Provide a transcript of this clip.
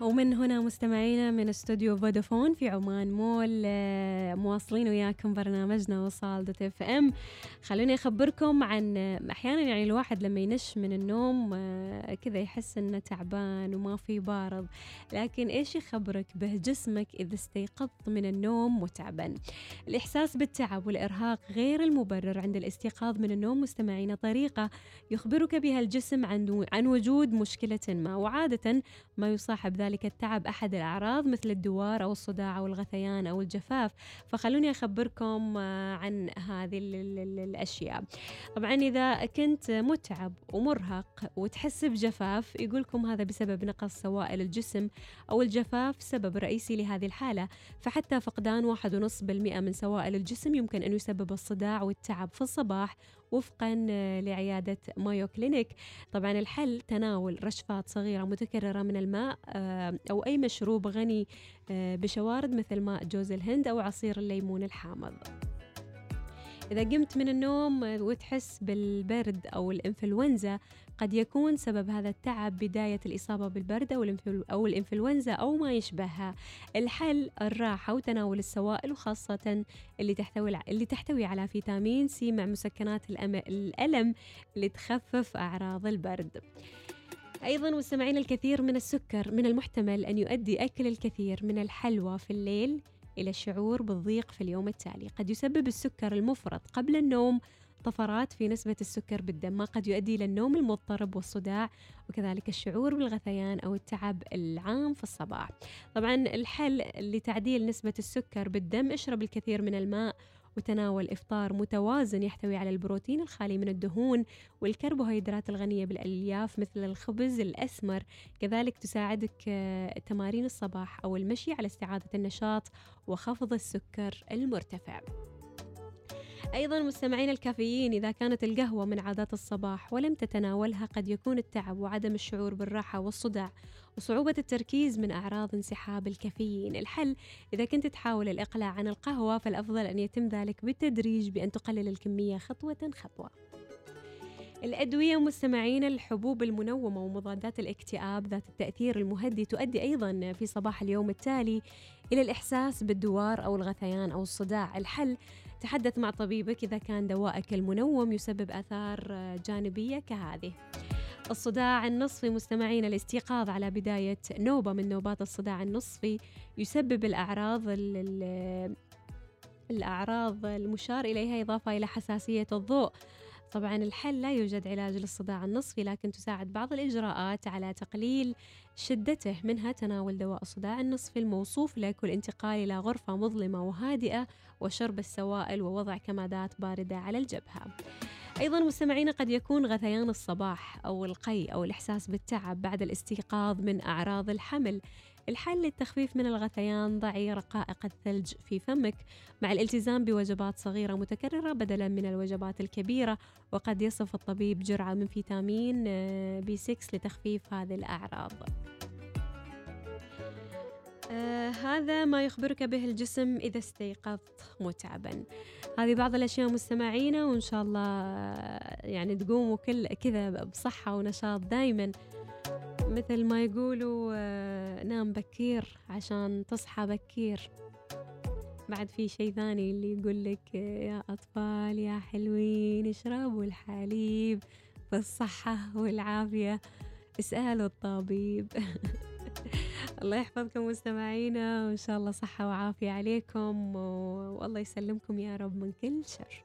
ومن هنا مستمعينا من استوديو فودافون في عمان مول آه، مواصلين وياكم برنامجنا وصال dot FM. خلوني أخبركم عن آه، أحيانا يعني الواحد لما ينش من النوم آه، كذا يحس إنه تعبان وما في بارض لكن إيش يخبرك به جسمك إذا استيقظت من النوم متعبا الإحساس بالتعب والإرهاق غير المبرر عند الاستيقاظ من النوم مستمعينا طريقة يخبرك بها الجسم عن وجود مشكلة ما وعادة ما يصاحب ذلك التعب أحد الأعراض مثل الدوار أو الصداع أو الغثيان أو الجفاف. فخلوني أخبركم آه، عن هذه الأشياء. طبعا إذا كنت متعب ومرهق وتحس بجفاف يقولكم هذا بسبب نقص سوائل الجسم أو الجفاف سبب رئيسي لهذه الحالة. فحتى فقدان واحد ونص بالمئة من سوائل الجسم يمكن أن يسبب الصداع والتعب في الصباح وفقا آه، لعيادة مايو كلينيك. طبعا الحل تناول رشفات صغيرة متكررة من الماء آه، أو أي مشروب غني آه، بشوارد مثل ماء جوز الهند أو عصير الليمون الحامض. إذا قمت من النوم وتحس بالبرد أو الإنفلونزا قد يكون سبب هذا التعب بداية الإصابة بالبرد أو الإنفلونزا أو ما يشبهها. الحل الراحة وتناول السوائل وخاصة اللي تحتوي اللي تحتوي على فيتامين سي مع مسكنات الألم اللي تخفف أعراض البرد. أيضا مستمعين الكثير من السكر من المحتمل أن يؤدي أكل الكثير من الحلوى في الليل إلى الشعور بالضيق في اليوم التالي. قد يسبب السكر المفرط قبل النوم طفرات في نسبة السكر بالدم ما قد يؤدي إلى النوم المضطرب والصداع وكذلك الشعور بالغثيان أو التعب العام في الصباح. طبعا الحل لتعديل نسبة السكر بالدم اشرب الكثير من الماء وتناول إفطار متوازن يحتوي على البروتين الخالي من الدهون والكربوهيدرات الغنية بالألياف مثل الخبز الأسمر. كذلك تساعدك آه، تمارين الصباح أو المشي على استعادة النشاط وخفض السكر المرتفع. أيضا مستمعين الكافيين إذا كانت القهوة من عادات الصباح ولم تتناولها قد يكون التعب وعدم الشعور بالراحة والصداع وصعوبة التركيز من أعراض انسحاب الكافيين. الحل إذا كنت تحاول الإقلاع عن القهوة فالأفضل أن يتم ذلك بالتدريج بأن تقلل الكمية خطوة خطوة. الأدوية مستمعين الحبوب المنومة ومضادات الاكتئاب ذات التأثير المهدي تؤدي أيضا في صباح اليوم التالي إلى الإحساس بالدوار أو الغثيان أو الصداع. الحل تحدث مع طبيبك إذا كان دوائك المنوم يسبب آثار جانبية كهذه. الصداع النصفي مستمعين الاستيقاظ على بداية نوبة من نوبات الصداع النصفي يسبب الأعراض الأعراض المشار إليها إضافة إلى حساسية الضوء. طبعا الحل لا يوجد علاج للصداع النصفي لكن تساعد بعض الإجراءات على تقليل شدته منها تناول دواء الصداع النصفي الموصوف لك والانتقال إلى غرفة مظلمة وهادئة وشرب السوائل ووضع كمادات باردة على الجبهة. أيضا مستمعين قد يكون غثيان الصباح أو القي أو الإحساس بالتعب بعد الاستيقاظ من أعراض الحمل. الحل للتخفيف من الغثيان ضعي رقائق الثلج في فمك مع الالتزام بوجبات صغيرة متكررة بدلا من الوجبات الكبيرة وقد يصف الطبيب جرعة من فيتامين بي 6 لتخفيف هذه الأعراض. آه هذا ما يخبرك به الجسم إذا استيقظت متعبا. هذه بعض الأشياء مستمعينا وإن شاء الله يعني تقوموا كل كذا بصحة ونشاط دايما. مثل ما يقولوا آه نام بكير عشان تصحى بكير. بعد في شيء ثاني اللي يقول لك يا أطفال يا حلوين اشربوا الحليب بالصحة والعافية. اسألوا الطبيب. الله يحفظكم مستمعينا وإن شاء الله صحة وعافية عليكم والله يسلمكم يا رب من كل شر.